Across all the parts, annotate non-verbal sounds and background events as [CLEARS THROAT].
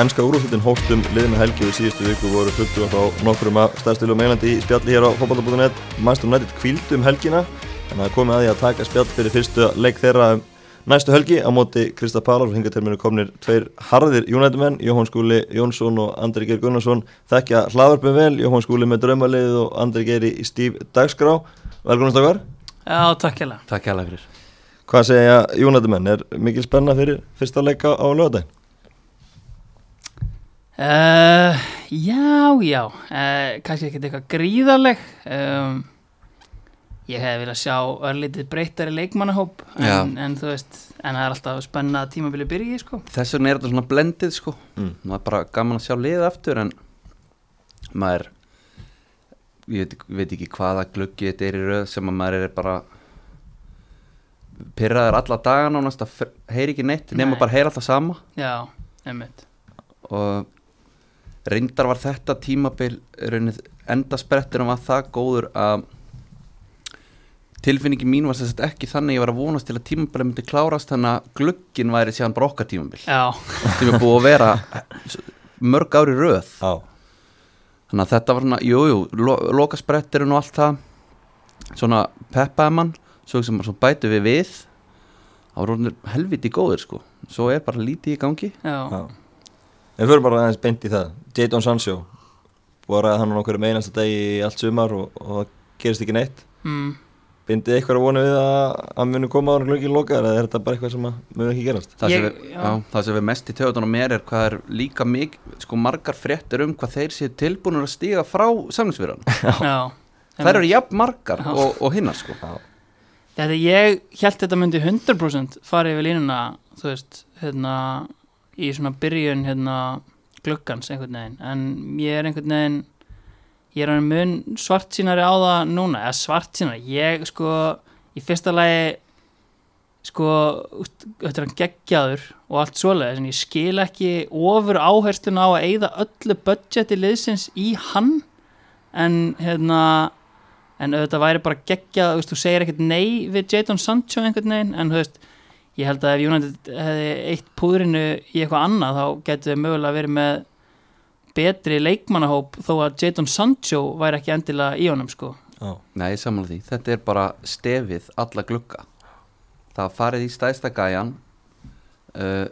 Ennska úrúslutin hóstum liðinu helgi við síðustu viku voru fullu á nokkrum af stæðstilum meilandi í spjalli hér á fotball.net Manchester United kvíldu um helgina en það komið að því að taka spjall fyrir fyrstu leik þeirra um næstu helgi. Á móti Krista Pálar og hinga til mér komnir tveir harðir United menn Jóhann Skúli Jónsson og Andri Geir Gunnarsson þekkja hlaðvarpum vel, Jóhann Skúli með draumalið og Andri Geir í stíf dagskrá. Velkominn stakar Já, takk hjá Takk hjá fyrir. Hvað segja United menn, er mikil spenna fyrir fyrsta leika á lögadagin? Uh, já, já, uh, kannski ekkert eitthvað gríðarleg. Um, Ég hef viljað sjá örlítið breytari leikmannahóp en, en þú veist, en það er alltaf spennað tímabili byrji, sko. Þess vegna er þetta svona blendið, sko. Mm. maður er bara gaman að sjá liðið aftur en maður ég veit, veit ekki hvaða gluggi þetta er í röð sem að maður er bara pyrraður alla dagana og næst að heyri ekki neitt nema Nei. bara heyra alltaf sama. Já, einmitt. Og reyndar var þetta tímabil raunnið endasprettur var það góður að tilfinningi mín var sérst ekki þannig að ég var að vonast til að tímabilið myndi klárast þannig að glugginn væri síðan bara okkar tímabil. Já, sem er búið að vera mörg ári röð. Já, þannig að þetta var svona, jújú, jú, lo, lokaspretturinn og allt það svona peppaði mann svo sem svo bætu við við. Þá voru orðnir helviti góðir sko. Svo er bara lítið í gangi. Já, já En fyrir bara aðeins beint í það. Jadon Sancho Búið að hann á nokkur einasta degi í allt sumar og, og það gerist ekki neitt. Mm, Bindið eitthvað að vona við að að muni koma á hann glöggin lokaðar eða er þetta bara eitthvað sem muni ekki gerast? það, Ég- sem við, já. já, það sem við mest í töðunum mér er hvað er líka mik, sko margar fréttir um hvað þeir séu tilbúinur að stíga frá samlingsfyrirhan [LAUGHS] já. Þær eru jafn margar Já. og, og hinnar sko. Þetta ég held þetta myndi 100% fara yfir línuna þú veist, hérna í svona byrjun hérna gluggans einhvern veginn, en ég er einhvern veginn ég er hann mun svart sínari á það núna, eða svart sínari ég sko, í fyrsta lagi sko þetta er hann geggjaður og allt svoleiðis en ég skil ekki ofur áherslun á að eyða öllu budgeti liðsins í hann. En hérna en auðvitað væri bara geggjað, þú veist, þú segir ekkert nei við Jadon Sancho einhvern veginn en þú veist, ég held að ef United hefði eitt púðrinu í eitthvað annað þá getur þau mögulega verið með betri leikmannahóp þó að Jadon Sancho væri ekki endilega í honum sko. Já, Nei, sammála því, þetta er bara stefið alla glugga. Það farið í stæðsta gæjan uh,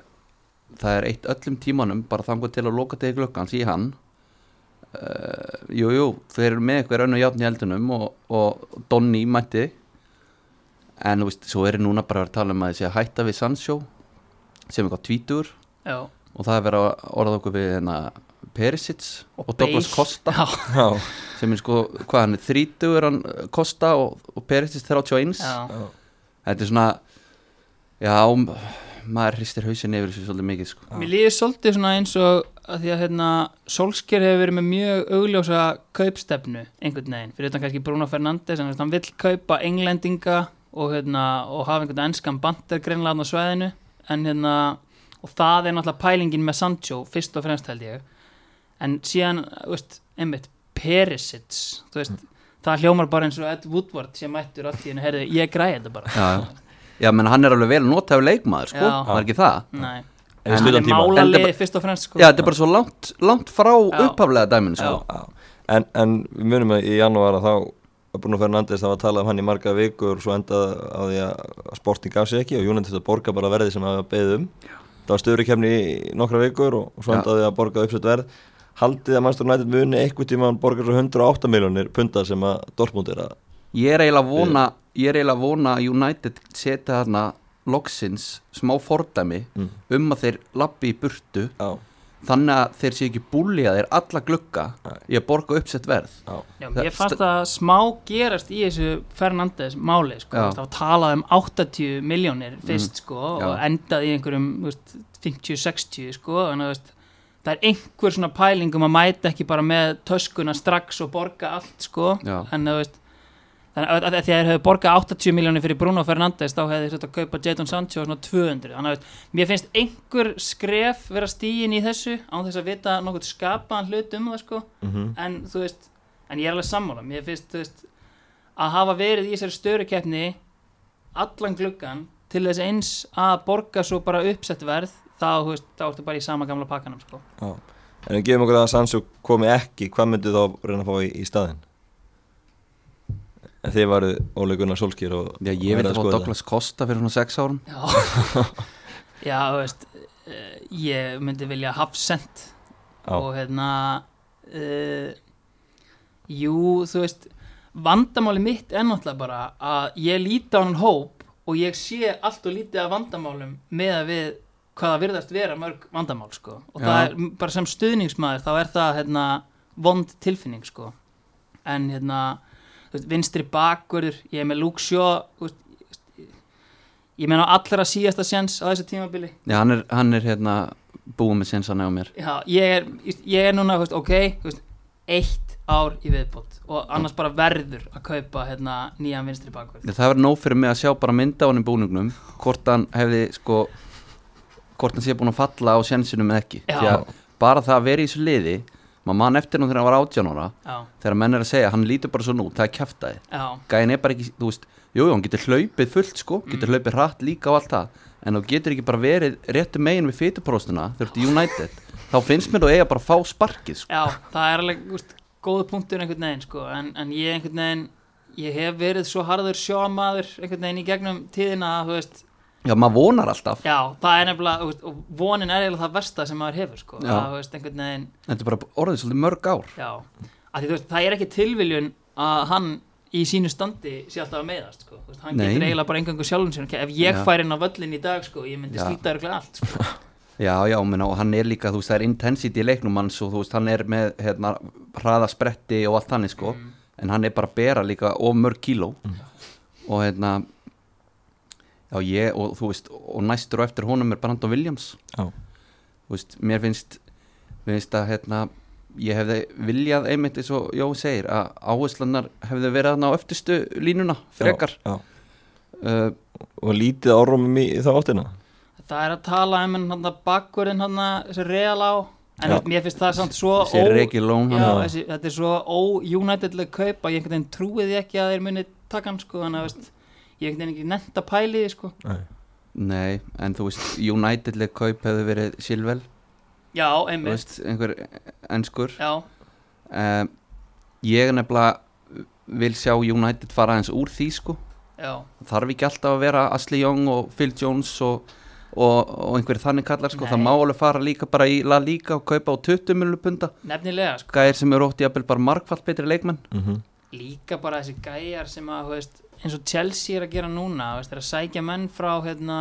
það er eitt öllum tímanum bara þangur til að loka til gluggans í hann. Uh, Jú, jú, þeir eru með eitthvað raun og játn í eldunum og, og Donny mætti en þú veist, svo er núna bara að vera að tala um að þessi að hætta við Sancho sem eitthvað tvítur. Já, og það er verið að orða okkur við hérna, Perisic og, Og Douglas. Costa. Já, já, sem er sko, hvað hann er þrítugur hann Costa og, og Perisic 31 já, já. þetta er svona já, maður hristir hausin yfir þessu svolítið mikið sko. Mér líður svolítið svona eins og að því að hérna, Solskjær hefur verið með mjög augljósa kaupstefnu einhvern veginn, fyrir þetta kannski Bruno Fernandes en hann vill kaupa englendinga og, hérna, og hafa einhvern ennskan bandir greinlega á svæðinu en hérna, og það er náttúrulega pælingin með Sancho, fyrst og fremst held ég en síðan, veist, einmitt Perisic, þú veist það hljómar bara eins og Ed Woodward sem mættur allt í hennu, heyrðu, ég græði þetta bara já, já. já, menn hann er alveg vel notaður leikmaður sko, Já. það er ekki það Nei, En hann stuttan er En málalið fyrst og fremst sko. já, þetta er bara svo langt, langt frá Já. upphaflega dæmin sko. Já. Já. En, en við munum að í janúar að þá Bruno Fernandes það var að tala um hann í marga vikur og svo endaði á því að sporting gaf sig ekki og United þetta borga bara verði sem það beðið um. Það var stöðri kemni í nokkra vikur og, svo Já. endaði að borga uppsett verð. Haldið að Manchester United muni eitthvað tíma hann borgar svo 108 miljónir punta sem að Dortmund er að ég er eiginlega að vona ég er eiginlega að vona að United setja þarna loksins smá fordæmi Mm. um að þeir lappi í burtu. Á, þannig að þeir séu ekki búlið að þeir alla glugga Nei. í að borga uppsett verð Já, Það- ég fannst það smá gerast í þessu Fernandes máli sko. Já. það var talað um 80 miljónir fyrst sko, Já. og endað í einhverjum þú veist, 50-60 sko, en, þú veist, það er einhver svona pælingum að mæta ekki bara með töskuna strax og borga allt sko. Já. en þú veist þannig að, að þeir hefur borgað 80 miljónir fyrir Bruno Fernandes þá hefði þeir þetta að kaupa Jadon Sancho svona 200 þannig að mér finnst einhver skref vera stíin í þessu án þess að vita nokkuð skapaðan hlut um það sko mhm, en þú veist, en ég er alveg sammála mér finnst, veist, að hafa verið í þessari störukeppni allan gluggan til þess eins að borga svo bara uppsett verð þá, þú veist, þá ertu bara í sama gamla pakkanum sko. Já. En við gefum okkur að Sancho komi ekki, hvað myndu þá reyna að fá í, í staðinn? En þið varu Óli Gunnar Solskýr og Já, ég vil að fá skoða Douglas Costa fyrir svona sex árum. Já, [LAUGHS] já, þú veist eh, ég myndi vilja Hafsend og hérna uh, jú, þú veist vandamáli mitt er náttúrulega bara að ég líti á hann hóp og ég sé allt og lítið af vandamálum með að við hvaða virðast vera mörg vandamál sko. Og Já. það er bara sem stuðningsmaður þá er það hérna vond tilfinning sko. En hérna vinstri bakverður, ég er með Luke Shaw ég meina á allra síðasta sjens á þessu tímabili. Já, hann er, hann er hérna búið með sinnsana á mér. Já, ég er, ég er núna, veist, ok, veist, eitt ár í viðbót og annars bara verður að kaupa hérna, nýjan vinstri bakverð. Það verður nóg fyrir mig að sjá bara mynda á hann í búningnum hvort hann hefði sko hvort hann sé búin að falla á sjensinum eða ekki. Bara það að vera í þessu liði maður mann eftir hann þegar hann var 18 ára. Já, þegar menn er að segja hann lítur bara svo nú, það er kjaftaði já, gæðin er bara ekki, þú veist, jú, jú, hann getur hlaupið fullt sko, Mm. getur hlaupið hratt líka og allt það. En þú getur ekki bara verið réttu megin við fytupróstuna þegar þú ert í United. Þá finnst mér þú eiga bara að fá sparkið sko. já, það er alveg, þú veist, góðu punktur einhvern veginn, sko, en, en ég einhvern veginn, ég hef verið svo harður sjómaður einhvern veginn í gegnum tíðina þú veist, já, maður vonar alltaf já, það er nefnilega, og vonin er eiginlega það versta sem maður hefur, sko, Já. að, þú veist, einhvern veginn, þetta er bara orðið svolítið mörg ár já, að því, þú veist, það er ekki tilviljun að hann í sínu standi sé alltaf að meiðast, sko, þú veist, hann Nei. getur eiginlega bara engangu sjálfum sér, ef ég Já. fær inn á völlin í dag, sko, ég myndi Já. slíta örglega allt, sko. [LAUGHS] Já, já, menna, og hann er líka, þú veist, það er intensity í leiknum hans og þú veist, hann er með hérna, hraða spretti og allt þannig, sko Mm. en hann er bara að bera líka of mörg kíló og hérna já, ég, og þú veist og næstur og eftir honum er Brandon Williams Já. þú veist, mér finnst mér finnst að, hérna ég hefði viljað einmitt eins og Jó segir að áherslanar hefði verið þarna á öftustu línuna, frekar Já, já. uh, Og lítið árómum í, þá áttina Það er að tala um hann bakkurinn hann þessi real á en Já. mér finnst það samt svo þessi Regi Lón já, hann- þessi, þetta er svo ó-Unitedleg kaup að ég einhvern veginn trúi því ekki að þeir muni taka hann sko þannig að veist, ég veginn ekki nefnt að pæli því sko. Nei. Nei, en þú veist, United-leg kaup hefði verið Silvel, Já, þú einmitt veist, einhver enskur. Já, um, ég nefnilega vil sjá United fara eins úr því sko. Já, þarf ekki alltaf að vera Ashley Young og Phil Jones og, og, og einhverjir þannig kallar sko, Nei. það má alveg fara líka bara í La Liga og kaupa á 20 miljonar punda. Nefnilega sko. Gæðir sem eru ótt jafnvel bara margfald betri leikmenn. Mm Líka bara þessi gæjar sem að, þú veist, eins og Chelsea er að gera núna, veist, er að sækja menn frá, hérna,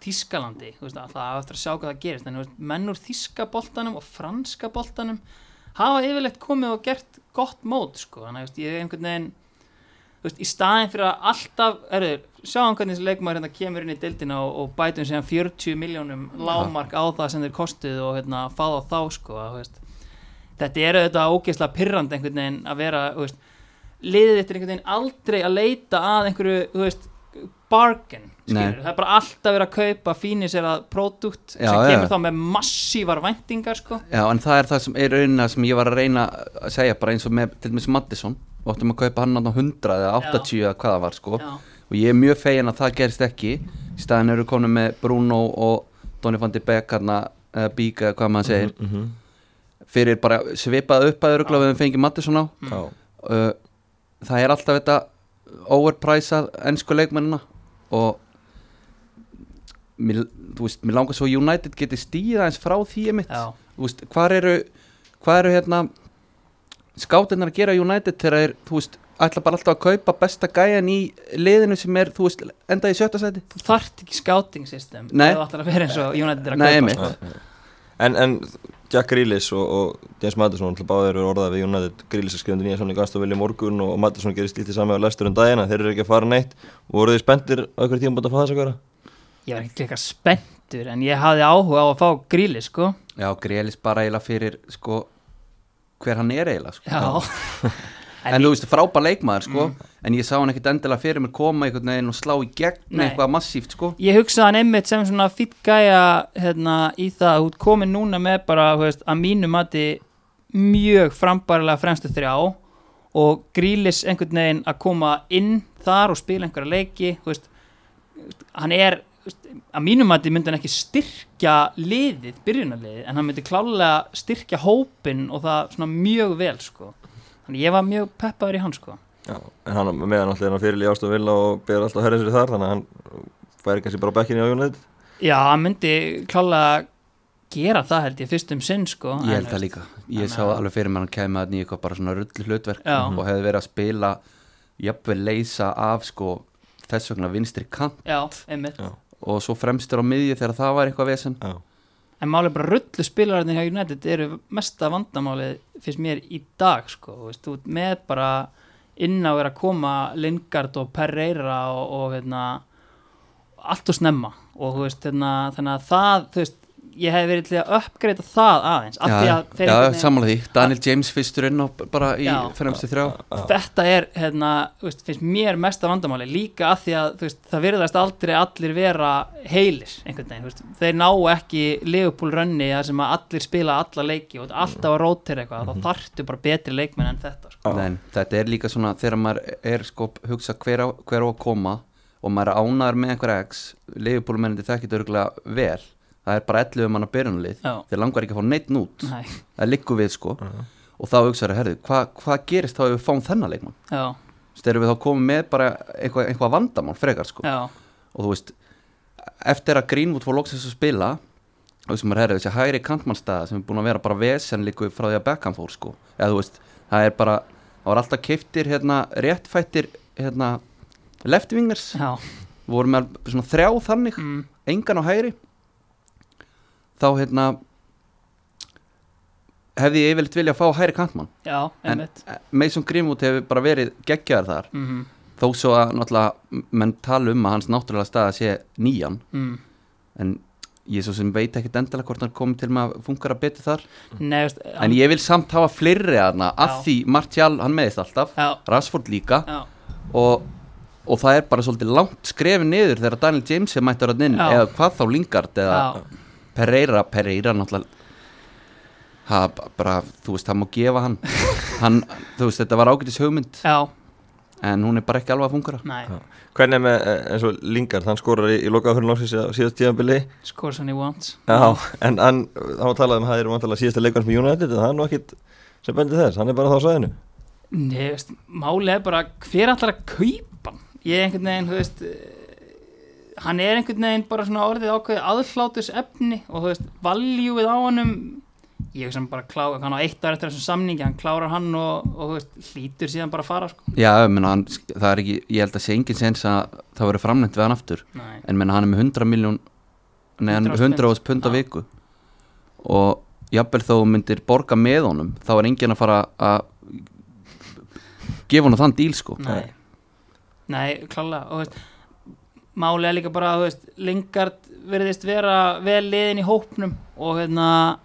Þískalandi, veist, alltaf eftir að sjá hvað það gerist, en veist, menn úr þíska boltanum og franska boltanum hafa yfirleitt komið og gert gott mót, sko, þannig að, ég er einhvern veginn, í staðin fyrir að alltaf, erðu, sjáum hvernig þessi leikmaður hérna kemur inn í deildina og, og bætum síðan 40 miljónum lámark á það sem þeir kostuð og hérna fá þá þá, sko, að, þetta er auðvitað ógeðslega pirrand einhvern veginn að vera, liðið þetta er einhvern veginn aldrei að leita að einhverju, þú veist, bargain Nei. skilur, það er bara alltaf verið að kaupa fínir sér að pródúkt sem Já, kemur já. þá með massívar væntingar sko. Já, en það er það sem er raunin sem ég var að reyna að segja bara eins og með til dæmis Mattisson og áttum að kaupa hann á 100 eða 80 eða hvað það var sko. Já, og ég er mjög fegin að það gerist ekki. Í staðin eru komin með Bruno og Donny van de Beek hérna, eða Bík eða hvað maður segir. -hmm. fyrir bara svipað upp að örugla við fengið Mattisson á. Já, uh, það er alltaf þetta overpræsað ennsku leikmennina og mér, þú veist, mér langar svo United geti stíð aðeins frá því mitt já, þú veist, hvað eru hvað eru hérna skátinnar að gera United þegar þeir, þú veist, ætla bara alltaf að kaupa besta gæjan í liðinu sem er, þú veist, enda í sjötta seti þú þarft ekki scouting system Nei. þú ætlar að vera eins og United er að Nei, kaupa einmitt. En, en Jack Grealish og, og James Madison alltaf báðir eru orðað við United Grealish er skrifandi nýja samling Aston Villa í morgun og Madison gerir stílt í sami á lestur um daginn en þeir eru ekki að fara neitt voru þið spenntir á einhverjum tíma búin að fá þess að gera? ég var ekki eitthvað spenntur en ég hafði áhuga á að fá gríli sko. Já, Grelis bara eiginlega fyrir sko, hver hann er eiginlega sko. já, [LAUGHS] En, þú veist, frábær leikmaður sko En ég sá hann ekkit endilega fyrir mér koma einhvern veginn og slá í gegn eitthvað massíft sko. Ég hugsaði hann einmitt sem svona fýtt gæja hérna, í það að þú ert komin núna með bara veist, að mínu mati mjög frambærilega fremstu þrjá og grílis einhvern veginn að koma inn þar og spila einhverja leiki veist, hann er að mínum að þið myndi hann ekki styrkja liðið, byrjunarliðið en hann myndi klálega styrkja hópin og það svona mjög vel sko. Þannig ég var mjög peppaður í hann sko. Já, en hann meðan alltaf er hann fyrir í Ástof Villa og ber alltaf herrið sér þar þannig að hann færi kannski bara bekkinni á United já, hann myndi klálega gera það held ég fyrst um sinn sko. Ég En, held það líka, ég Þannig sá að- alveg fyrir mér hann kemur að nýja eitthvað bara svona rullu hlutverk Já. og hefði verið að spila jafnvel leysa af sko þess vegna vinstri kant já, einmitt Já. og svo fremstur á miðju þegar það var eitthvað vesen Já, En málið bara rullu spilararnir hjá United eru mesta vandamálið finnst mér í dag sko, veist, ert með bara inn á er að koma Lingard og Pereira og, og hérna, allt og snemma. Og veist, hérna, þannig að það, þú veist, ég hef verið til að uppgreita það aðeins, af því Já, að þeir já samanlega því, Daniel James fyrstur inn og bara í fremstu þrjá. Þetta er, hérna, þú veist, finnst mér mesta vandamáli líka af því að, þú veist, það virðast aldrei allir vera heilir einhvern veginn, þú veist, þeir ná ekki Liverpool rönni þar sem að allir spila alla leiki og alltaf að rótira eitthvað þá þarftu bara betri leikmenn en þetta sko. Nei, þetta er líka svona þegar maður er sko hugsa hver á, hver á að koma og maður er ánæður með einhver x leifupólumennandi þekkit örgulega vel það er bara 11 manna byrjunlið Já. þeir langar ekki að fá neitt nút Nei, það liggur við sko. Og þá hugsaður, herðu, hvað hva gerist þá ef við fáum þennan leikmann? Já, Þú veist, erum við þá komið með bara eitthvað, eitthvað vandamál frekar sko? Já, og þú veist, eftir að Greenwood fór loksins að spila og þessum er herrið, þessi hægri kantmannstæða sem er búin að vera bara vesen líku frá því að Beckham fór sko, eða þú veist það er bara, það var alltaf keiftir hérna, réttfættir hérna, leftvingers, já. Við vorum með svona þrjá þannig, mm, engan á hægri þá hérna hefði ég yfirleitt vilja að fá hægri kantmann já, en einmitt. Mason Greenwood hefur bara verið geggjaðar þar. Mm þó svo að náttúrulega menn tala um að hans náttúrulega staða sé nýjan. Mm. en ég svo sem veit ekkert endilega hvort hann komið til með að fungara betur þar. Nei, veist, en ég vil samt hafa fleiri aðna að Já. því Martial hann meðist alltaf já, Rashford líka. Já, og, og það er bara svolítið langt skrefið niður þegar Daniel James er mættur að inn Já. eða hvað þá Lingard eða já, Pereira, Pereira náttúrulega ha, bara, þú veist, það má gefa hann. Hann, þú veist, þetta var ágætis hugmynd. Já, en hún er bara ekki alveg að fungara nei. Hvernig er með eh, eins og Lingard, hann skorar í, í lokaða fyrir lóksins á síðast tíðanbili Scores when he wants Já, en hann, hann var talað um að það er vantalega síðasta leikans með United en það er nú ekkit sem bendir þess, hann er bara þá á sæðinu Nei, veist, málið er bara hver allar að kaupa hann? Ég er einhvern veginn, þú veist eh, hann er einhvern veginn bara svona orðið ákveðið aðhlátus efni og þú veist, valjúið á hannum ég veist hann bara klára, hann á eitt ár eftir þessum samningi, hann klárar hann og, og veist, hlýtur síðan bara að fara sko. Já, ég meina, hann, það er ekki, ég held að sé engin sens að það verður framnænt við hann aftur. Nei, en menna hann er með 100 miljón hann 100.000 100 ás pund. á viku. Og jafnvel þó myndir borga með honum þá er engin að fara að gefa honum þann díl sko. Nei. Nei, klálega og veist, er líka bara, veist, Lingard verðist vera vel liðin í hópnum og hérna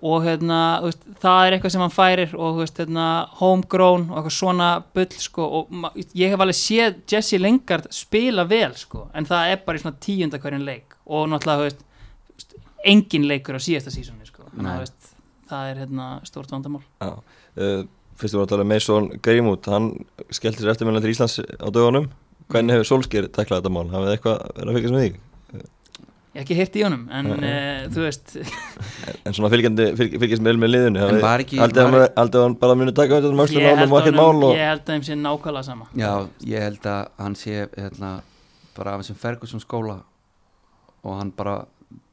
og hérna, veist, það er eitthvað sem hann færir og veist, hérna, homegrown og eitthvað svona bull, sko og ég hef alveg séð Jesse Lingard spila vel, sko, en það er bara í svona tíunda hverjum leik og náttúrulega, veist, engin leikur á síðasta sísoni, sko, að, það er hérna stórt vandamál. Já, uh, fyrst við að tala um Mason Greenwood, hann skellti sér eftirmjölan til Íslands á dögunum hvernig hefur Solskjær taklað þetta mál, hafið eitthvað verið að fylgjast með því? Ég hef ekki hirt í honum, en uh, þú veist, En svona fylgjast með með liðinu var- hann, hann bara muni taka þetta ánum og ekkert mál og... ég held að þeim sé nákvæmlega sama. Já, ég held að hann sé hérna, bara af þessum Ferguson skóla og hann bara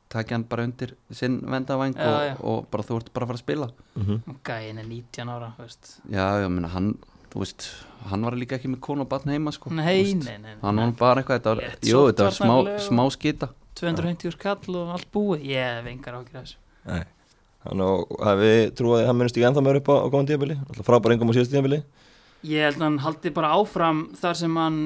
takja hann bara undir sinn vendavæng og, og bara þú ert bara að fara að spila Mhm. Gæin er 19 ára, veist. Já, ég meina hann þú veist, hann var líka ekki með konu og batn heima sko, Nei, nei, nei, hann var bara eitthvað, þetta var, jú, þetta var smá, smá skita. 250 úr kall og allt búið. Ég hef engar ákjör þessu. Nei. Hann og hafið trúið að hann munist ekki ennþá meira upp á, á góðan tíðabili frábær engum á síðast tíðabili ég held að hann haldi bara áfram þar sem hann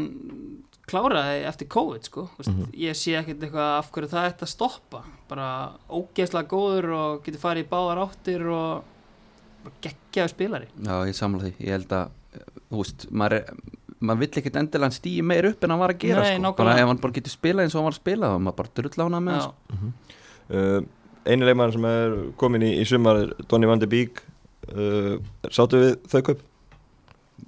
kláraði eftir COVID sko. Mm Mhm. ég sé ekkert eitthvað af hverju það ætti að stoppa. Bara ógeðslega góður og getur farið í báðar áttir og bara geggjaðu spilari. Já, ég samla því, ég held að þú veist, maður, er, maður vill ekkert endilega hann stíi meir upp en hann var að gera Nei, sko. bara ef hann bara getur spilað eins og hann var að spila þá maður bara drulla hana með Já, hans uh, Einu leikmann sem er komin í, í sumar er Donny van de Beek uh, Sáttu við þau kaup?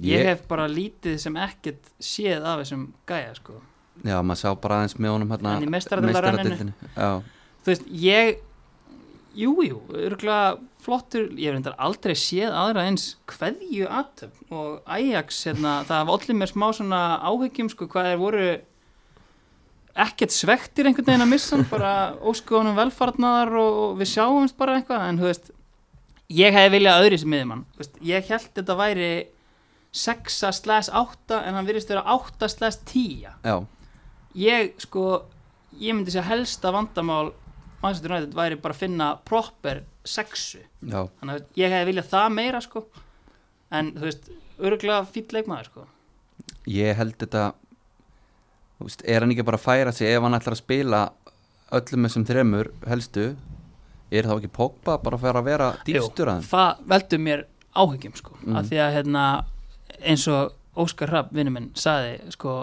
ég hef bara lítið sem ekkert séð af þessum gæja sko Já, maður sá bara aðeins með honum hérna En í Meistaradeildarrenninu. Meistaradeildinni. Já, þú veist, ég jújú, jú, örgulega flottur, ég hef reyndar aldrei séð aðra eins kveðju aðtöfn og Ajax, hérna, það var allir með smá svona áhyggjum, sko, hvað er voru ekkert svektir einhvern veginn að missa bara óskoðunum velfarnaðar og, við sjáumst bara eitthvað, en þú veist ég hefði viljað öðri sem miðjumann, ég held þetta væri 6 slash 8 en hann virðist vera 8 slash 10 já, ég sko ég myndi segja helsta vandamál Manchester United væri bara að finna proper sexu. Já. Þannig að ég hefði viljað það meira sko. En þú veist, örgulega fýll leikmaður sko. Ég held þetta veist, Er hann ekki bara að færa sig ef hann ætlar að spila öllum þessum þremur helstu? Er þá ekki Pogba bara að fara að vera dýrstur að það veldur mér áhyggjum sko. Mm. af því að hérna eins og Óskar Rapp vinnu minn saði sko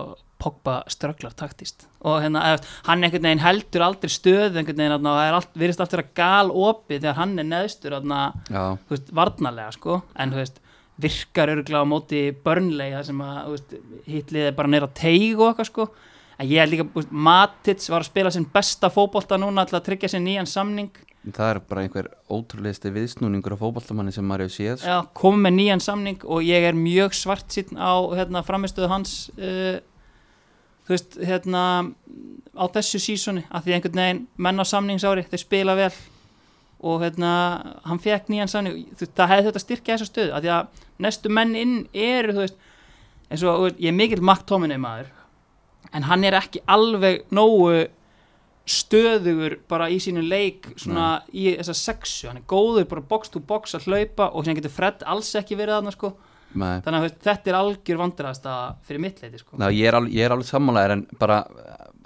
Pogba strögglar taktist. Og hérna hann einhvern veginn heldur aldrei stöð einhvern veginn og það allt, virðist allt vera gal opið þegar hann er neðstur veist, varnarlega sko. En veist, virkar örgulega á móti börnlega sem að hitlið er bara neyra teig og eitthvað sko. En ég er líka, veist, Matits var að spila sinn besta fótbolta núna til að tryggja sér nýjan samning. Það er bara einhver ótrúlegasti viðsnúningur af fótballtamanni sem maður hefur séð sko. Já, komið með nýjan samning og ég er mjög svart sín á hérna, framistöðu hans uh, þú veist, hérna á þessu sísoni, af því einhvern veginn menn á samningsári, þeir spila vel. Og hérna, hann fekk nýjan samning. Þú það hefði þetta styrkja þessa stöðu af því að næstu menn inn eru þú veist, eins og ég er mikill Mark Tominey maður, en hann er ekki alveg nógu stöðugur bara í sínu leik svona í þessa sexu. Hann er góður bara box to box að hlaupa og sem getur Fred alls ekki verið þarna sko Nei. þannig að þetta er algjör vandræðast fyrir mitt leiti sko. Ég, er alveg, ég er alveg sammálaðir en bara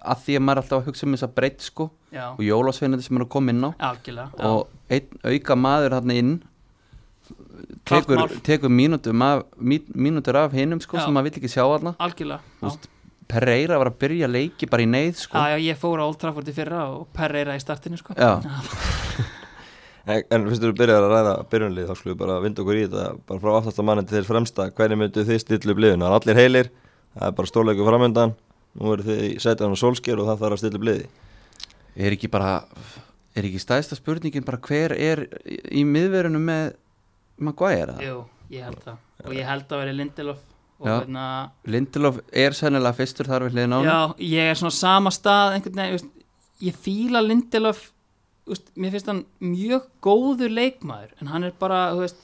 að því að maður er alltaf að hugsa um þessa breytt sko og jólasveinandi sem er að koma inn á. Algjörlega og einn auka maður hann inn tekur, tekur mínútur af, mí- mínútur af hinum sko sem maður vill ekki sjá veist, Pereira var að byrja leiki bara í neyð sko. Já, já, ég fór á Old Trafford í fyrra og Pereira í startinu sko. Já. [LAUGHS] [LAUGHS] En, en fyrst þú byrjar að ræða byrjunlið þá skulum við bara vinda okkur í þetta bara frá aftasta manni til þeir fremsta hvernig myndu þið stilla upp liðinu, það er allir heilir það er bara stórleiku framöndan nú eru þið í sætan og sólsker og það þarf að stilla upp liði er ekki bara er ekki stæðsta spurningin bara hver er í, miðverunum með Maguire? Jú, ég held það og ég held að veri Lindelof og Já. hérna Lindelof er sennilega fyrstur þar við hliðin á. Já, ég er svona sama stað einhvern veginn, ég fíla Lindelof veist, mér finnst hann mjög góður leikmaður en hann er bara, þú veist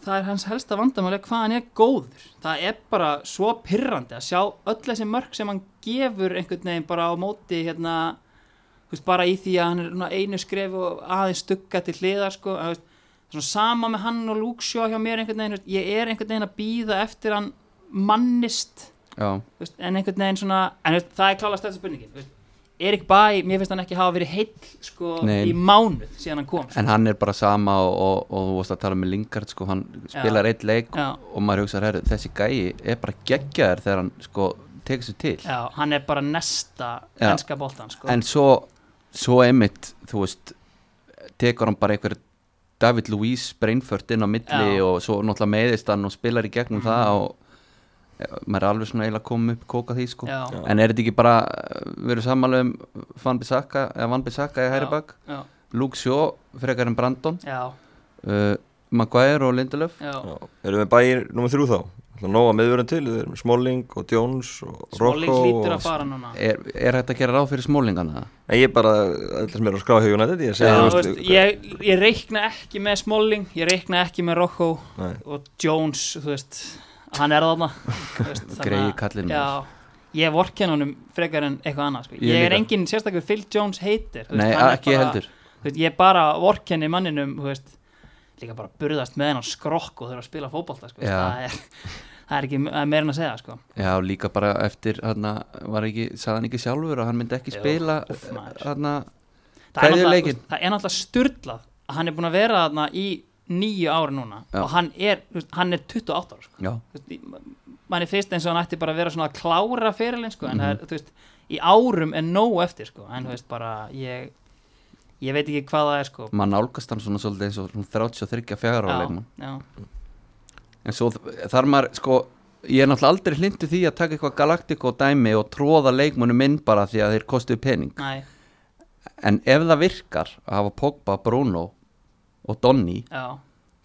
það er hans helsta vandamáli hvað hann er góður það er bara svo pirrandi að sjá öll þessi mörg sem hann gefur einhvern veginn bara á móti hérna, veist, bara í því að hann er einu skref og aðeins stugga til hliðar sko, að, svona sama með hann og Shaw hjá mér einhvern veginn, veist, ég er einhvern veginn að býða eftir hann mannist en einhvern veginn svona en það er þú veist. Erik Bæ, mér finnst hann ekki hafa verið heill sko, í mánuð síðan hann kom sko. en hann er bara sama og, og, og þú varst að tala með Lingard sko, hann spilar eitt leik Já. og maður hugsa, herri, þessi gæi er bara geggjaður þegar hann sko tekur sér til Já, hann er bara nesta Já. enska boltan sko. en svo, svo einmitt þú veist, tekur hann bara einhver David Luiz Brainfurt inn á milli Já. og svo náttúrulega meiðist hann og spilar í gegnum það og maður er alveg svona eiginlega komið upp kóka því sko. Já. En er þetta ekki bara við erum sammála um Van Bissaka eða Van Bissaka í hæri Já. bak? Já, Luke Shaw, frekar en Brandon. Uh, Maguire og Lindelöf erum við bæir nummið þrjú þá? Það nóga meðvörun til, við erum Smalling og Jones og Smalling Rocco hlýtur og... að fara núna. Er, er þetta að gera ráð fyrir smólingana? En ég bara, alltaf sem er að skrá hjá United Ég segi, Já, þú þú veist, veist, ég, ég reikna ekki með Smalling ég reikna ekki með Rocco Nei. og Jones, þú veist hann er þarna [LAUGHS] að- kallinn, Já, ég vorken honum frekar en eitthvað annað sko. Ég ég, er engin sérstaklega Phil Jones heitir veist, Nei, hann er ekki bara- heldur veist, ég bara vorkenni manninum veist, líka bara burðast með hennan skrokk og þurfa að spila fótbolta sko. Það, er, það er ekki er en að segja sko. Já, líka bara eftir var ekki, sagði hann ekki sjálfur að hann myndi ekki Jú, spila maður. hérna, það, er náttúrulega- er styrlað að hann er búin að vera þarna í nýju ári núna Já. og hann er, hann er 28 ára sko. mann er fyrst eins og hann ætti bara að vera svona að klára fyrirlin sko, en Mhm. það er, þú veist, í árum er nóg eftir sko, en þú veist bara ég, ég veit ekki hvað það er sko mann álgast hann svona svolítið eins og svona 33 fjara á já, leikmann en svo þar maður sko ég er náttúrulega aldrei hlindu því að taka eitthvað Galactico dæmi og tróða leikmunum inn bara því að þeir kostuðu pening Næ, en ef það virkar að hafa Pogba, Bruno og Donny já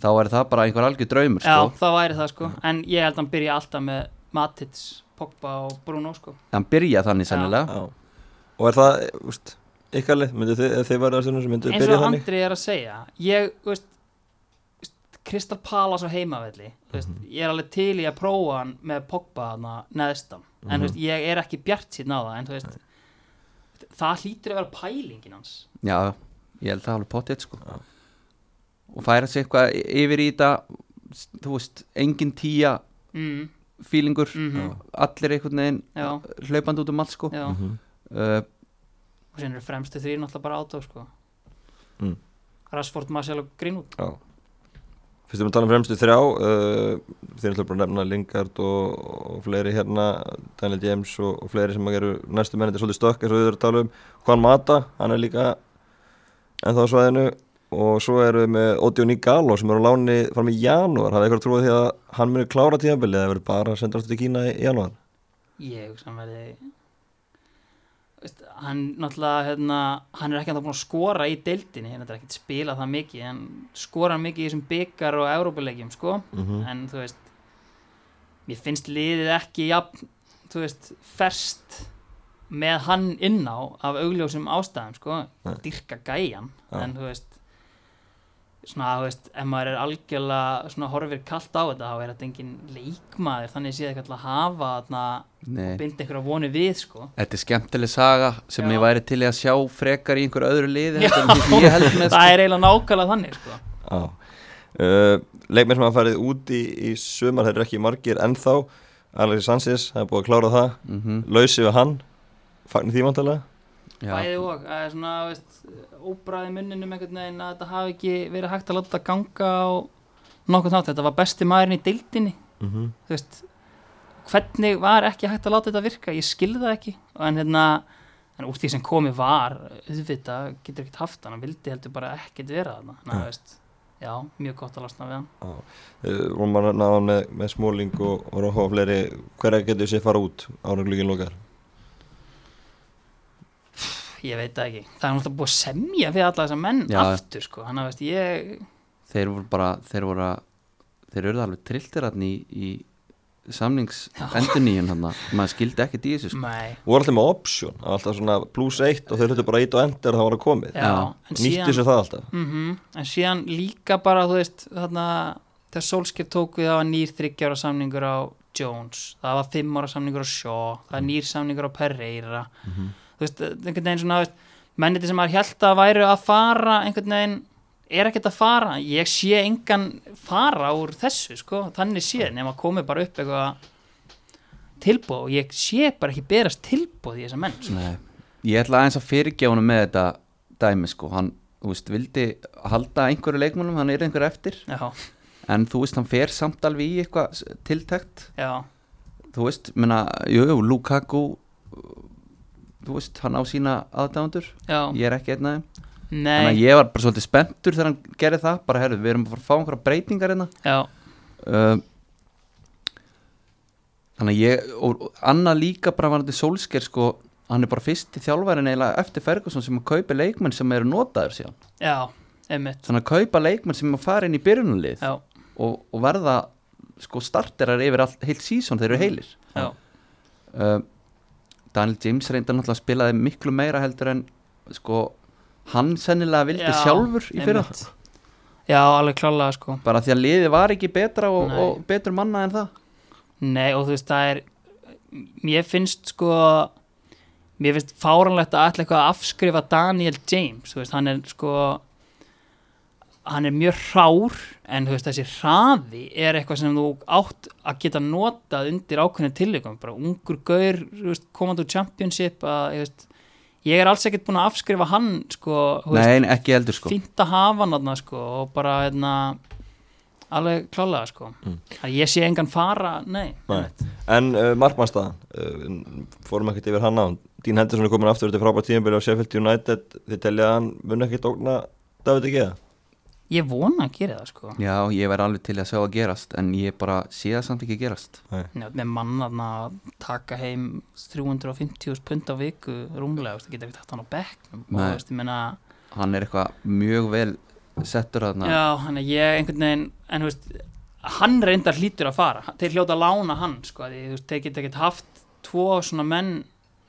þá er það bara einhver algjör draumur Já, sko. það væri það sko En ég held að hann byrja alltaf með Matits, Pogba og Bruno sko hann byrja þannig sennilega Já. Og er það, úst, ykkar lið, myndið þið, ef þið verður að sem eins byrja og þannig? Andri er að segja ég, veist Kristal Palace á heimavelli veist, Mhm. ég er alveg til í að prófa hann með Pogba hana neðstan en Mhm. þú veist, ég er ekki bjart síðan á það en þú veist, það hlýtur að vera pælingin hans já, ég held það alveg potið sko. Já. Og færa sig eitthvað yfir í þetta þú veist, engin tíja mm, fílingur mm allir einhvern veginn já, hlaupandi út um allt sko. já. Mhm. uh, og síðan eru fremstu þrýr náttúrulega bara átó sko. Mm. Rashford, Marcel og Greenwood. Já. Fyrst við að tala um fremstu þrjá uh, Þið er alltaf bara að nefna Lingard og, og fleiri hérna Daniel James og, og fleiri sem eru næstu mennir svolítið stökk eins og við erum að tala um. Juan Mata, hann er líka ennþá á svæðinu og svo erum við með Odion Igalo sem er á láni fram í janúar, hafði eitthvað trúið því að hann muni klára tíðanbilið eða verður bara að senda aftur til Kína í janúar? Ég hann verði hann náttúrulega hérna, hann er ekki að búin að skora í deildinni. Hann er ekki að spila það mikið. En skora hann mikið í þessum byggar og Európa-leikjum sko, mm en þú veist mér finnst liðið ekki jafn, þú veist, ferst með hann inn á af augljósum ástæðum sko, dyrka gæjan. Já. en þú veist svona, þú veist, ef maður er algjörlega svona horfir kallt á þetta, þá er þetta engin leikmaður, þannig séð ekki alltaf að hafa þarna, nei. binda einhverja voni við sko þetta er skemmtileg saga sem Já. ég væri til að sjá frekar í einhver öðru liði heldur en því sem ég held með [LAUGHS] sko. það er eiginlega nákvæmlega þannig sko Já uh, Leikmenn sem hafa farið út í, í sumar þeir eru ekki margir ennþá Alexis Sanchez, það er búið að klára það mm -hmm. Lausi við hann Fagnir því vantarlega bæði og, er svona, þú veist óbræði munninum einhvern veginn að þetta hafi ekki verið hægt að láta þetta ganga á nokkuð nátt, þetta var besti maðurinn í deildinni. Mm -hmm. þú veist hvernig var ekki hægt að láta þetta virka? Ég skilði það ekki. En hérna, en úr því sem komið var auðvitað, getur ekkert haft hann vildi heldur bara ekkert vera þarna. Ná, Nei. veist, já, mjög gott að lasna við hann. Uh, Rúmar náðan með, með smóling og, og Róhá og fleiri. Hverja getur sér fara út lokar ég veit það ekki, það er náttúrulega búið að semja við alla þessa menn Já. aftur sko, hann að veist, ég þeir voru bara þeir voru að þeir eru alveg trilltir hann í, í samnings enduníun hann maður skildi ekkert í þessu sko. Nei, voru alltaf með option, alltaf svona plus 1 og þeir höfðu bara 1 og ender og það var að komið. Já, en nýttu síðan sér það alltaf. Mm en síðan líka bara þú veist þarna þegar Solskjaer tók við það var nýr þryggjára samningur á Jones það var fimm ára samningur á Shaw það er nýr samningur á Pereira þú veist, einhvern veginn svona menniti sem maður held að væru að fara einhvern veginn er ekkert að fara. Ég sé engan fara úr þessu sko, þannig séð nema komið bara upp eitthvað tilbúð og ég sé bara ekki berast tilbúð í þessa menn sko. Nei. ég ætla aðeins að fyrirgefa honum með þetta dæmi sko, hann þú veist, vildi halda einhverju leikmannum hann er einhverju eftir, já, en þú veist hann fer samt alveg í eitthvað tiltækt já, þú veist, menna, jú, Lukaku þú veist, hann á sína aðdæmandur já. Ég er ekki einn af þeim. Þannig að ég var bara svolítið spenntur þegar hann gerði það bara herru, við erum að fara að fá einhverja breytingar hérna. Já, uh, þannig að ég og og annað líka bara var þetta sólsker sko, hann er bara fyrst í þjálfærin eiginlega eftir Ferguson sem að kaupa leikmenn sem eru notaður síðan. Já, einmitt. Þannig að kaupa leikmenn sem að fara inn í byrjunulið og, og verða sko starterar yfir all, heilt sísón þeir eru heilir. Já, uh, Daniel James reyndar náttúrulega spilaði miklu meira heldur en sko hann sennilega vildi Já, sjálfur í fyrra. einmitt. já, alveg klálega sko. Bara því að liðið var ekki betra og, og betur manna en það. Nei og þú veist það er mér finnst sko mér finnst fáranlegt að að afskrifa Daniel James þú veist hann er sko hann er mjög hrár en þú veist þessi hraði er eitthvað sem þú átt að geta notað undir ákveðinu tilleikum bara ungur gaur þú veist, komandi úr championship að ég, veist, ég er alls ekkert búin að afskrifa hann sko þú veist, Nei, ekki heldur sko. fínt að hafa hann þarna sko og bara hérna alveg klálega sko. Mm. að ég sé engan fara, nei, Nei. En uh, markmannstaðan, uh, fórum ekkert yfir hann á Dín Henderson er komin aftur til frábært tíðanbyrði á Sheffield United. Þið telja að hann mun ekkert ógna David Egea ég vona að gera það sko. Já, ég væri alveg til að sjá að gerast en ég bara sé það samt ekki gerast. Já, með mannarna að taka heim 350 pund á viku rúmlega, þú getur ekki takt hann á bekknum og Nei. þú veist, ég meina Hann er eitthvað mjög vel settur þarna. Já, hann er ég einhvern veginn en þú veist, hann reyndar hlýtur að fara. Þeir hljóta að lána hann sko, þú veist, þeir geta ekkert haft tvo svona menn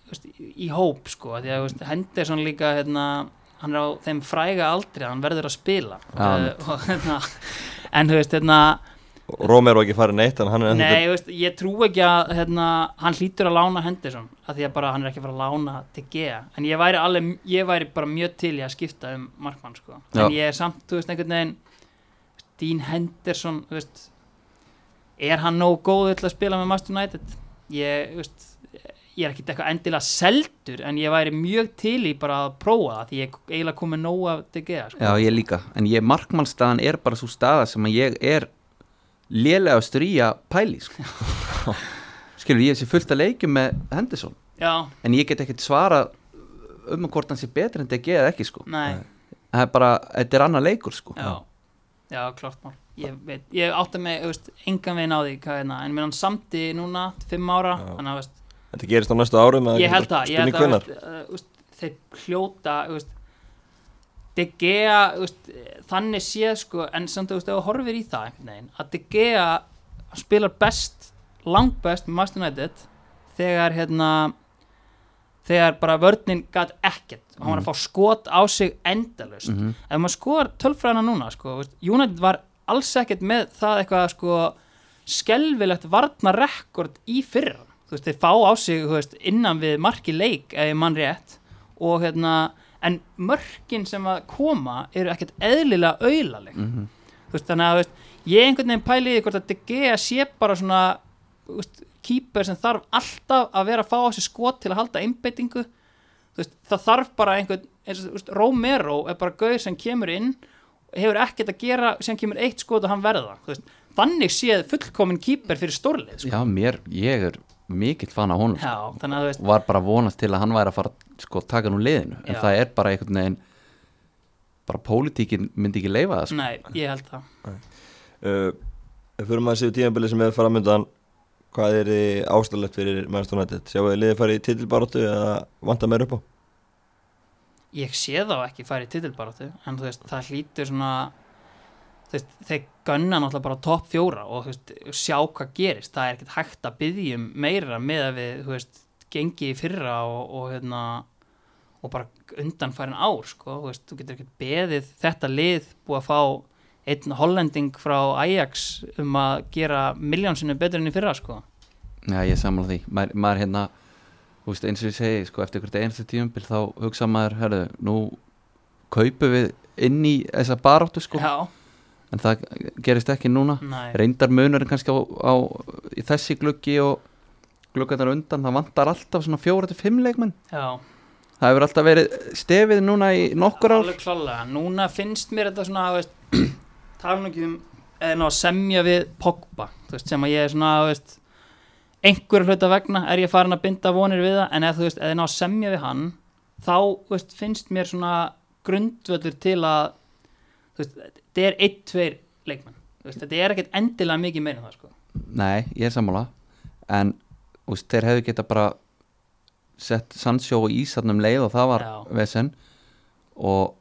þú veist, í, hóp sko, því að þú veist, Henderson líka hérna, hann er á þeim fræga aldri hann verður að spila. Uh, og, hérna, en þú veist, hérna Romero ekki farið neitt en hann er ennþá Nei, þú veist, ég trú ekki að hérna, hann hlýtur að lána Henderson að því að bara hann er ekki að fara að lána til Gea. En ég væri, alveg, ég væri bara mjög til í að skipta um markmann sko. En ég er samt, þú veist, einhvern veginn Dean Henderson veist, er hann nóg góður til að spila með Master United? Ég, þú veist ég er ekkert eitthvað endilega seldur en ég væri mjög til í bara að prófa það því ég er eiginlega komið nóg af til Gea sko. Já, ég líka, en ég markmannstaðan er bara svo staða sem að ég er lélegastur í að pæli sko. [LAUGHS] Skilur, ég sé fullt að leikjum með Henderson Já, en ég get ekkert svara um hvort hann sé betur en DG eða ekki sko. nei það er bara, þetta er annar leikur sko. Já, já, klart mál Ég, veit, ég átta mig, þú veist, engan veginn á því hvað er það, en mér hann samti núna fimm ára, Já. þannig að veist, Þetta gerist á næstu árum ég held það, ég held að veist, uh, þeir hljóta veist, De Gea veist, þannig séð sko, en samt ef þú horfir í það veginn, að De Gea spilar best, langt best með Master United þegar hérna þegar bara vörnin gat ekkert. Og hann var að fá skot á sig endalaust. Mhm. ef maður skoðar tölfræðina núna sko, United var alls ekkert með það eitthvað sko skelvilegt varnarekkord í fyrra þú veist, þeir fá á sig veist, innan við marki leik ég mann rétt og hérna en mörkin sem að koma eru ekkert eðlilega auðlaleg Mhm. þú veist, þannig að veist, ég einhvern veginn pæliði hvort að Gea sé bara svona kýper sem þarf alltaf að vera að fá á sig skot til að halda einbeitingu veist, það þarf bara einhvern Romero er bara gauð sem kemur inn hefur ekkert að gera sem kemur eitt skot og hann verða þannig séð fullkomin kýper fyrir stórlið sko. Já, mér, ég er mikill fan af honum sko. já, þú veist var bara vonast til að hann væri að fara sko, taka nú liðinu, en Já. það er bara einhvern veginn bara pólitíkin myndi ekki leifa það sko. nei, ég held það Uh, fyrir maður séu tímabili sem er framöndan hvað er þið ástæðlegt fyrir Manchester United? Sjáu þið liðið farið í titilbaróttu eða vanta meir upp á? ég sé þá ekki færi titilbaráttu en þú veist, það hlýtur svona veist, þeir gunna náttúrulega bara topp fjóra og veist, sjá hvað gerist. Það er ekkert hægt að byggja um meira með að við, veist, gengi í fyrra og, og hérna og bara undanfærin ár, sko. Þú getur ekkert beðið þetta lið búið að fá einn hollending frá Ajax um að gera miljónsinu betur enn í fyrra, sko. Já, ég samla því. Maður, maður hérna, eins og ég segi sko, eftir hvert einstu tíumbil þá hugsa maður herru, nú kaupum við inn í þessa baráttu sko. Já, en það gerist ekki núna. Næ, reyndar munurinn kannski á, á þessi gluggi og gluggarnar undan það vantar alltaf svona fjóra til fimm leikmenn. Já. Það hefur alltaf verið stefið núna í nokkur klálega, núna finnst mér þetta svona, [CLEARS THROAT] tala nú ekki um eða að semja við Pogba, veist, sem að ég er svona, veist, einhverju hluta vegna er ég farin að binda vonir við það, en eða að semja við hann, þá, veist, finnst mér svona grundvöldur til að, þú veist, þetta er einn, tveir leikmenn, þú veist, þetta er ekkert endilega mikið meira en það, sko. nei, ég er sammála en þú veist, þeir hefðu geta bara sett Sancho og Ísarnum leið og það var Já. vesen og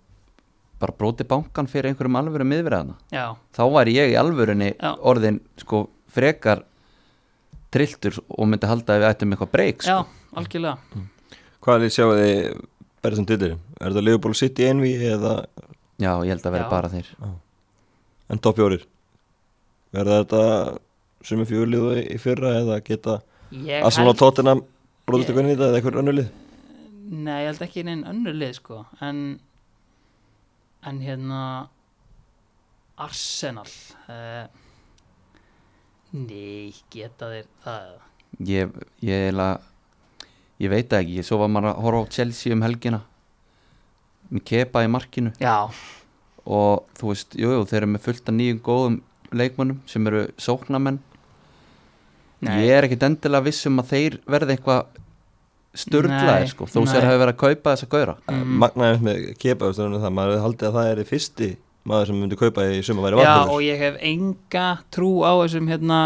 bara bróti bankan fyrir einhverjum alvöru miðverðana Já, þá væri ég í alvörunni Já. orðin sko frekar trilltur og myndi halda að við ættum eitthvað breyk já, sko. algjörlega. Hvað er þið sjáu þið berið sem titil? Er þetta Liverpool City envi eða já, ég held að vera Já. bara þeir en topp fjórir? Verða þetta sem er fjórlið í fyrra eða geta Ég Arsenal og Tottenham bróðist að vinna þetta eða eitthvað önnur lið? Nei, ég held ekki neinn önnur lið sko. En en hérna Arsenal uh, Nei, geta þeir það? Ég, ég eiginlega ég veit ekki, svo var maður að horfa á Chelsea um helgina. Með kepa í markinu. Já, og þú veist, jú, jú, þeir eru með fullt af nýjum góðum leikmönnum sem eru sóknamenn Nei. ég er ekkit endilega viss um að þeir verði eitthvað sturglaði Nei, sko, þó nei. sér hafi verið að kaupa þessa gauðra Mhm. Magnaðið með kepa það maður haldið að það er í fyrsti maður sem myndi kaupa í suma væri Já, varnarður og ég hef enga trú á þessum hérna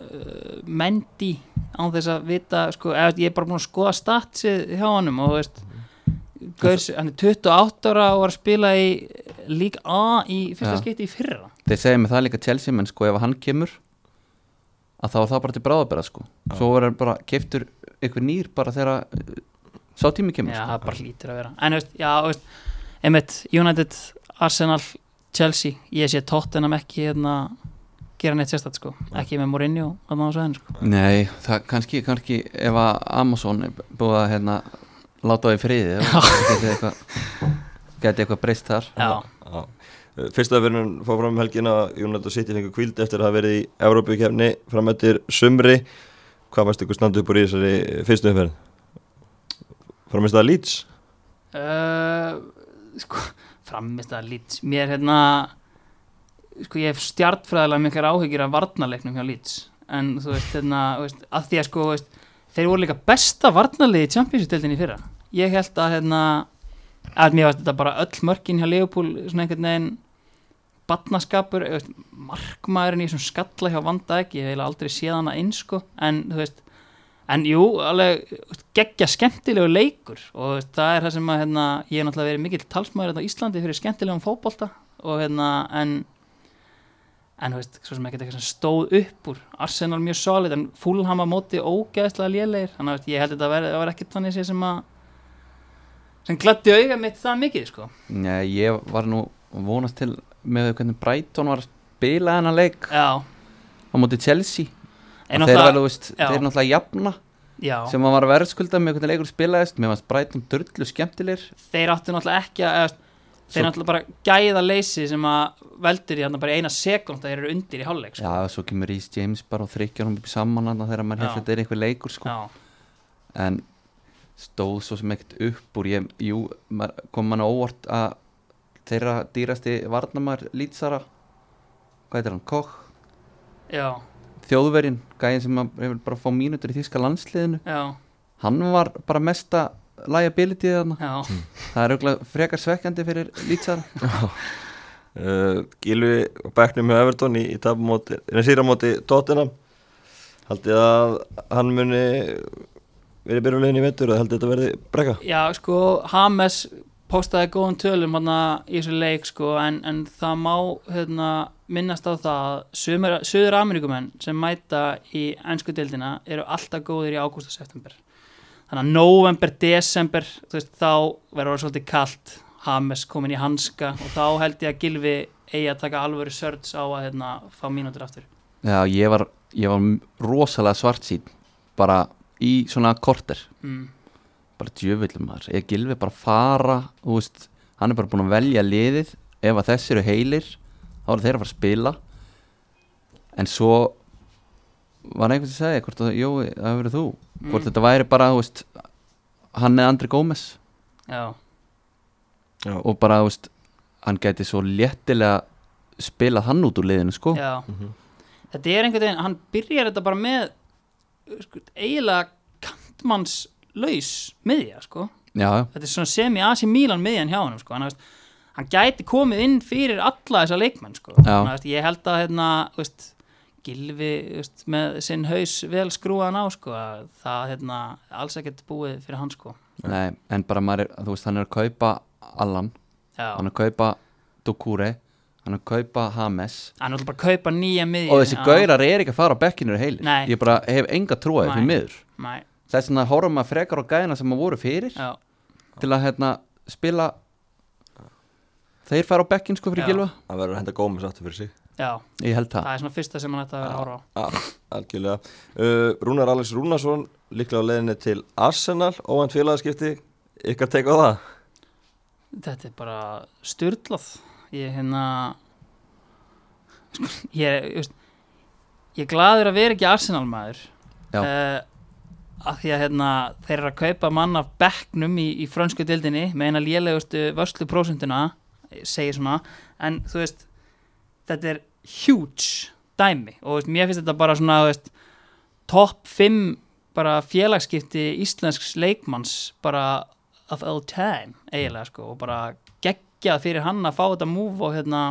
uh, Mendy án þess að vita, sko, eða, ég er bara búin að skoða statsið hjá honum og þú veist Gauðs, hann er 28 ára og var að spila í League A í fyrsta Já. skipti í fyrra. Þeir segja með það líka Chelsea menn sko ef hann kemur að þá er það bara til bráðabera sko. Svo verður bara keiftur ykkur nýr bara þegar uh, sá tími kemur Já, sko. það bara hlýtur að vera. En þú veist, já, þú veist, einmitt United, Arsenal, Chelsea ég sé Tottenham ekki hérna gera neitt sérstætt, sko, ekki með Mourinho þarna á sveðinu, sko. Nei, það kannski, kannski ef að Amazon er búið að hérna láta það í friði [LAUGHS] geti eitthvað eitthvað breyst þar. Já, Fyrsta verðin fór fram um helgina United City fengur kvíld eftir að hafa verið í Európukefni fram eftir sumri. Hvað varst ykkur standu upp úr í þessari fyrstu umferð? Framist það Leeds? uh, sko, framist að Leeds. Mér hérna sko ég hef stjartfræðilega miklar áhyggjur af varnarleiknum hjá Leeds. En þú veist hérna, veist, að því að sko veist, þeir voru líka besta varnarliði í Championship-deildinni í fyrra. Ég held að hérna að mér varst þetta bara öll mörkin hjá Leopold svona einhvern veginn veist, markmaðurinn í þessum skalla hjá Vanda ekki, ég hef aldrei séð hana eins sko, en þú veist en jú, alveg veist, geggja skemmtilegu leikur. Og veist, það er það sem að hérna, ég hef náttúrulega verið mikill talsmaður hérna á Íslandi fyrir skemmtilegum fótbolta. Og hérna, en en þú veist, svo sem ekkert eitthvað sem stóð upp úr. Arsenal mjög solid, en Fulham á móti ógeðslega lélegir, þannig að veist, ég held að þetta verði- ekkert þannig sem að sem gladdi auga mitt það mikið, sko. Nei, ég var nú að vonast til með hvernig Brighton var að spila hennar leik Já, á móti Chelsea. En og þeir, þeir náttúrulega jafna já, sem að var verðskulda með hvernig leikur spilaðist. Mér varst Brighton dörlu skemmtilegir. Þeir áttu náttúrulega ekki að eða, þeir Svo- náttúrulega bara gæða leysi sem að veldur í hérna bara eina sekund að þeir eru undir í hálfleik, sko. Já, svo kemur Rhys James bara og þrykkjar hann upp í saman þegar maður Já. hefði þetta er einhver leikur sko. En stóð svo sem ekkert upp úr. Ég, jú, kom mann á óvart að þeirra dýrasti varnamar lýtsara hvað heitir hann, Koch já, þjóðverjinn, gæðin sem hefur bara fá mínútur í þíska landsliðinu. Já, hann var bara mesta liability þarna, já. Það er auðvitað frekar svekkjandi fyrir lýtsara Uh, [LAUGHS] Gilvi og Becknum hjá Everton í, í en síramóti Tottenham. Haldið að hann muni verið byrjulegin í vettur og haldið þetta verði brekka? Já, sko, Hames postaði góðum tölum hann í þessu leik, sko, en, en það má hérna, minnast á það að söður Ameríkumenn sem mæta í ennsku deildina eru alltaf góðir í ágúst og september. Þannig að november, desember þú veist, þá verður það svolítið kalt. Hames komin í hanska og þá held ég að Gilvi eigi að taka alvöru sörds á að hérna, fá mínútur aftur. Já, ég var, ég var rosalega svart sín bara í svona korter. Mm. bara djöfullum maður, ég gilfi bara fara þú veist, hann er bara búin að velja liðið. Ef að þessi eru heilir þá eru þeir að fara að spila. En svo var einhvern sem segja hvort að, jú, það hefur verið þú. Hvort Mm. þetta væri bara, þú veist hann er Andri Gómez. Já, Já, og bara, þú veist, hann gæti svo léttilega spilað hann út úr liðinu, sko. Já. Mhm. þetta er einhvern veginn, hann byrjar þetta bara með sko, eiginlega kantmanns laus miðja, sko já, þetta er svona semi-asi Milan miðjan hjá hann sko. hann, veist, hann gæti komið inn fyrir alla þessa leikmenn sko. Hann, veist, ég held að hérna, veist, Gilvi með sinn haus vel skrúaðan á sko, að það hérna, alls ekkert búið fyrir hann sko. nei, en bara maður er, þú veist, hann er að kaupa Allan, Já. hann er að kaupa Dukure, hann er að kaupa Hames. Hann er bara að kaupa nýja miðju og þessi gaurar er ekki að fara á bekkinu heilir Nei. ég bara hef enga trúið því miður. Nei, þess vegna horfum maður frekar á gæðina sem maður voru fyrir já, til að hérna spila. Þeir fara á bekkin sko fyrir Já. gilva það verður að henda gómis aftur fyrir sig. Já, ég held það. Það er svona fyrsta sem hann ætti að vera að horfa á. Algjörlega. Uh, Rúnar Alex Rúnarsson líklega á leiðinni til Arsenal. Óvænt félagaskipti. Ykkar teika á það? Þetta er bara styrlað ég hérna sko, ég, ég, ég er glaður að vera ekki Arsenal maður uh, að því að hérna, þeir eru að kaupa mann af bekknum í, í frönsku dildinni með eina lélegustu vörslu prósentuna segir svona, en þú veist þetta er huge dæmi. Og veist, mér finnst þetta bara svona veist, top 5 bara félagsskipti íslensks leikmanns bara of all time eiginlega sko og bara geggjað fyrir hann að fá þetta move og hérna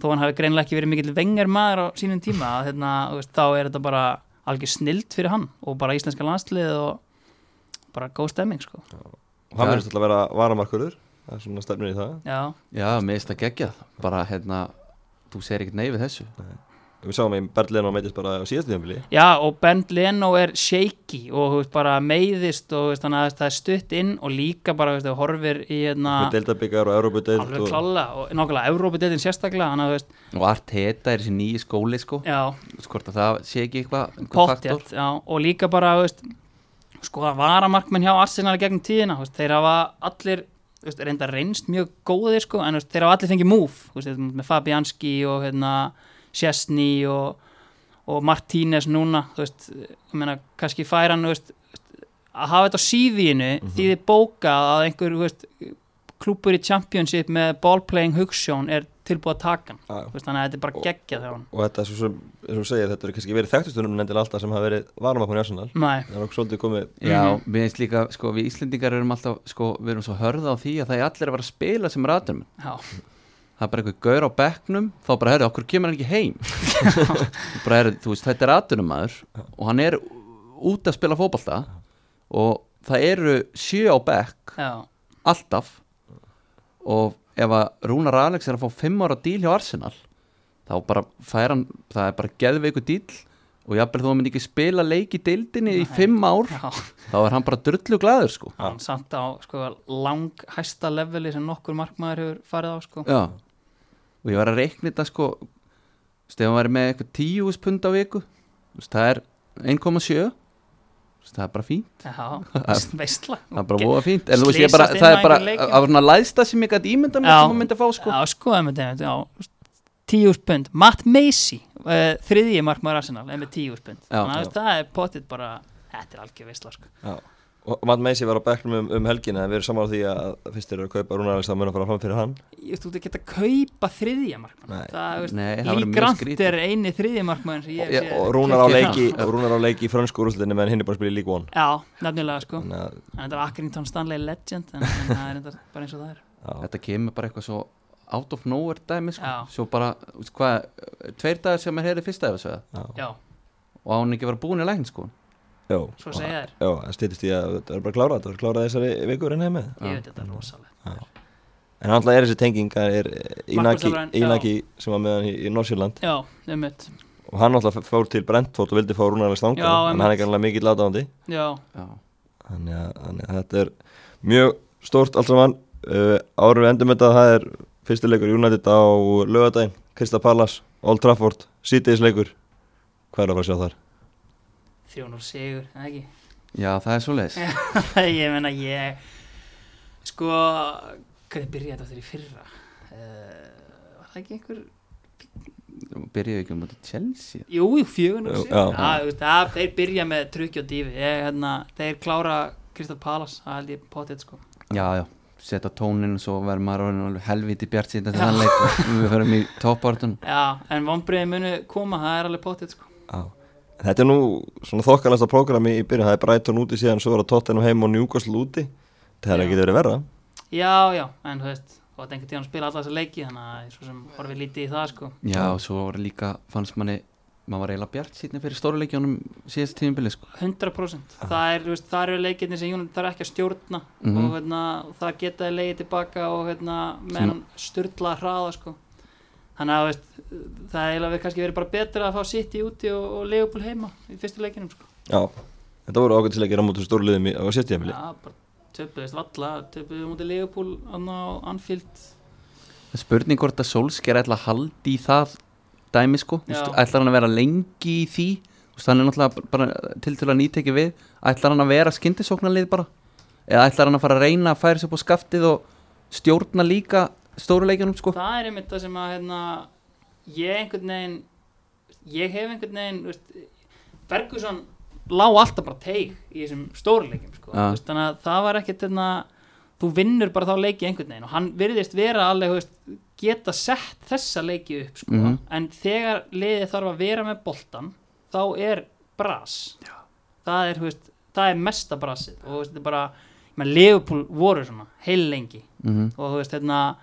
þó hann hafi greinlega ekki verið mikill vengar maður á sínum tíma að, hérna, þú veist, þá er þetta bara algjör snild fyrir hann og bara íslenska landslið og bara góð stemming sko. og hann verður alltaf að vera varamarkurður það er svona stefnir í það. Já, Já, mér finnst það geggjað. Bara hérna, þú segir ekkert nei við þessu við sáum í Berlin og meitist bara á síðastu tímabili já, og Bernd Leno er shaky og þú veist, bara meiðist og veist, að það er stutt inn og líka bara veist, horfir í hérna, með deildabyggar og Európa-deild alveg og klála og nákvæmlega Európa-deildin sérstaklega að veist, og Arteta er þessi nýji skóli sko já, hvort að það sé ekki eitthvað pottjætt já, og líka bara, sko að varamarkmenn hjá Arsenal í gegnum tíðina, þeir hafa allir reynda reynst mjög góðir sko, en þeir hafa allir fengið múf með Fabianski og hérna, Chesney og, og Martínez núna þú veist, ég meina, kannski færa hann veist, að hafa þetta á síðinu mm -hmm. því þið bóka að einhver veist, klúpur í championship með ballplaying hugssjón er tilbúið að taka hann. Veist, þannig að þetta er bara geggjað þegar hann og þetta er svo sem, eins og þú segir, þetta eru kannski verið þekktustunum nefndilega alltaf sem hafa verið varamarkun í Arsenal. Nei, það er okkur svolítið komið Já, Mhm. mér finnst líka, sko, við Íslendingar erum alltaf, sko, við erum svo hörða á því að það er allir að vera að spila sem ratum já, það er bara einhver gaur á bekknum þá bara, herri, okkur kemur hann ekki heim? [LAUGHS] Bara, herri, þú veist, þetta er ratunum maður og hann er út að spila fótbolta og það eru sjö á bekk já, alltaf og ef að Rúnar Alex er að fá fimm ára díl hjá Arsenal þá bara fær hann það er bara geðveiku díl og að hann myndi ekki spila leik í deildinni í Nei. fimm ár já. þá er hann bara drullu glæður sko. Hann samt á sko, lang hæsta leveli sem nokkur markmaður hefur farið á sko. Já, og ég var að reikna þetta sko Stefán væri með eitthvað 10 pund á viku. Þú það er 1,7 Þú veist, það er bara fínt. Já, [LAUGHS] það er bara voða fínt. En þú veist bara, það er bara á svona læðsta sem ég gæti ímynda sem hann myndi að fá sko. Já, sko, einmitt, einmitt, já tíu spund, Matt Macy uh, þriðji markmaður Arsenal, er með tíu spund Já. þannig að það er potið bara þetta er algjör veistla sko. Já. og Matt Macy var á bekknum um, um helgina en við erum saman á því að fyrst þeir eru að kaupa Rúnar Alex að mun að fara fram fyrir hann. Ég þú ert ekki að kaupa þriðja veist, Grant skrítið. er eini þriðja markmaður sem ég og, og Rúnar á leiki og Rúnar á leiki í frönsku úrúslinni meðan hinn er bara að spila í League One. Já, nefnilega sko. Þannig að en þetta er Accrington Stanley Legend en, en það er bara eins og það er. Já, þetta kemur bara eitthvað svo out of nowhere dæmi sko. Svo bara, hvað, tveir dagar sem er heyrið fyrsta eða já, já, og á hann ekki vera búin í lækn sko. Já, svo segja þér já, það stýttist í að þetta er bara að klára þetta er að klára þessari viku reyna með. Ég veit þetta er rosalega en alltaf er þessi tenging það er. Inaki sem var með hann í, í Norsjöland já, um mitt og hann alltaf fór til Brentford og vildi fá Rúnar Alex þangað Já, en hann er ekki alveg mikið látáðandi já, Já, þannig að, að þetta er mjög stórt allt saman. Uh, árum við endum þetta það er fyrstileikur United á lögadaginn Krista Pallas, Old Trafford sítiðisleikur hvað er að fara að sjá þar? 300 sigur, eða ekki? Já það er svo leis [LAUGHS] ég meina ég sko hvernig byrjaði þetta fyrir fyrra? Uh, var það ekki einhver byrjuðu ekki um þetta Chelsea. Jú, jú, fjögun og Já. sigur veist, það, þeir byrja með trukki og dífi ég, hérna, þeir klára Kristal Palace það held ég potið sko. Já, já, setja tónin og svo verður maður alveg helviti bjart síðan þetta leik og við förum í toppartun. [LAUGHS] Já, en vonbreiði munu koma, það er alveg potið sko. Já. Þetta er nú svona þokkalasta prógrami í byrjun. Það er Brighton úti síðan svo er að Tottenham heim og Newcastle úti. Það er ekki verið verra. Já, já, en þú veist þú átt einhvern tíðan að spila alla þessa leiki þannig að svo sem horfið lítið í það sko. Já, og svo var líka, fannst manni maður var eiginlega bjart síðan fyrir stóruleikjónum síðast tímubili sko. 100% það er, veist, það eru leikirni sem Júnum þarf ekki að stjórna Mhm. og hérna, það geta þeir leikið tilbaka og hérna, með Sem- hann styrla hraða sko. þannig að veist, það er eiginlega kannski verið bara betra að fá sitt í úti og, og Leopold heima í fyrstu leikinum sko. Já, þetta voru ágættisleikir á mótu stórliðum í- á sérstjæmili ja, bara töpuðist valla töpuðið mútið hann á Anfield. Spurning hvort að Solskjær ætla að haldi í það dæmi sko, Já. ætlar hann að vera lengi í því? Þú veist, hann er náttúrulega bara til til að nýteki við. Ætlar hann að vera skyndisóknarlið bara? Eða ætlar hann að fara að reyna að færa sér á skaftið og stjórna líka stóruleikjunum sko? Það er einmitt það sem að hérna, ég einhvern veginn ég hef einhvern veginn Ferguson lá alltaf bara teig í þessum stóruleikim sko. Veist, þannig að það var ekkert hérna, þú vinnur bara þá leiki einhvern veginn og hann virðist vera alveg geta sett þessa leiki upp sko. Mhm. en þegar liðið þarf að vera með boltan þá er bras. Það er, veist, það er mesta brasið. Og veist, þetta er bara, Leopold voru svona heil lengi. Mm og þú veist hérna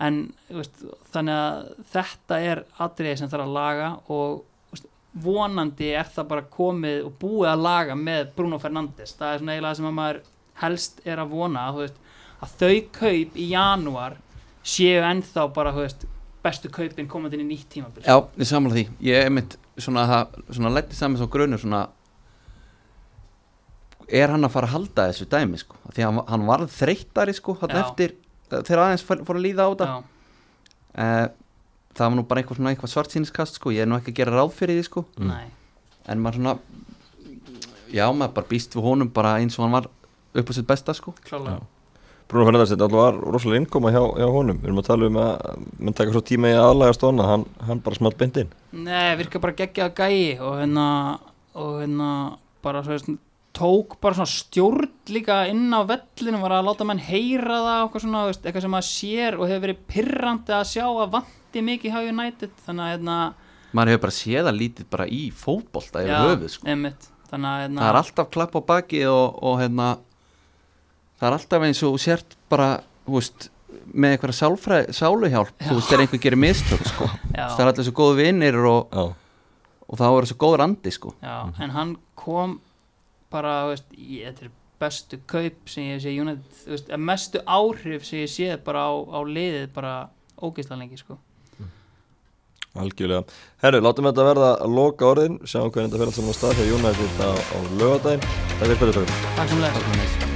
en veist, þannig að þetta er atriði sem þarf að laga og vonandi er það bara komið og búið að laga með Bruno Fernandes. Það er svona eiginlega sem að maður helst er að vona að þau kaup í janúar séu ennþá bara veist, bestu kaupin komandi inn í nýtt tímabil Já, ég samla því Ég er mitt svona, það, svona letti saman svo grunur svona er hann að fara að halda þessu dæmi sko? Af því hann, hann varð þreyttari sko, Já. eftir þegar aðeins fór, að líða á Já, uh, það var nú bara eitthvað, svona, eitthvað svartsýniskast sko. ég er nú ekki að gera ráð fyrir því sko. Mm. nei, en maður svona já, maður bara býst við honum bara eins og hann var upp á sitt besta sko. klálega Bruno Fernandes, þetta alltaf var rosalega innkoma hjá, hjá honum. Við erum að tala um að mann taka svo tíma í aðlæga stóna hann, hann bara smalt beint inn. Nei, virka bara geggjað gæi og hérna, og hérna bara svo veist, tók bara svona stjórn líka inn á vellinu var að láta mann heyra það og eitthvað svona, veist, eitthvað sem maður sér og hefur verið pirrandi að sjá að vanti mikið hjá United. Þannig að hérna, maður hefur bara séð það lítið bara í fótbolta yfir höfuð sko. einmitt. Þannig að hérna, það er alltaf klapp á baki og, og hérna það er alltaf eins og sért bara þú veist, með eitthvað sáluhjálp þú veist, þegar einhver gerir mistök sko. [LAUGHS] það er allir svo góðu vinnir og, og það voru svo góður andi sko. já, en hann kom bara, þú veist, í, þetta er bestu kaup sem ég sé United, þú veist, mestu áhrif sem ég sé bara á, á liðið bara ógeðslega lengi, sko. Algjörlega. Herru, látum þetta verða að loka orðin Sjáum hvernig þetta fer allt saman á stað hjá United á, á lögadaginn Takk fyrir fyrir Takk fyrir.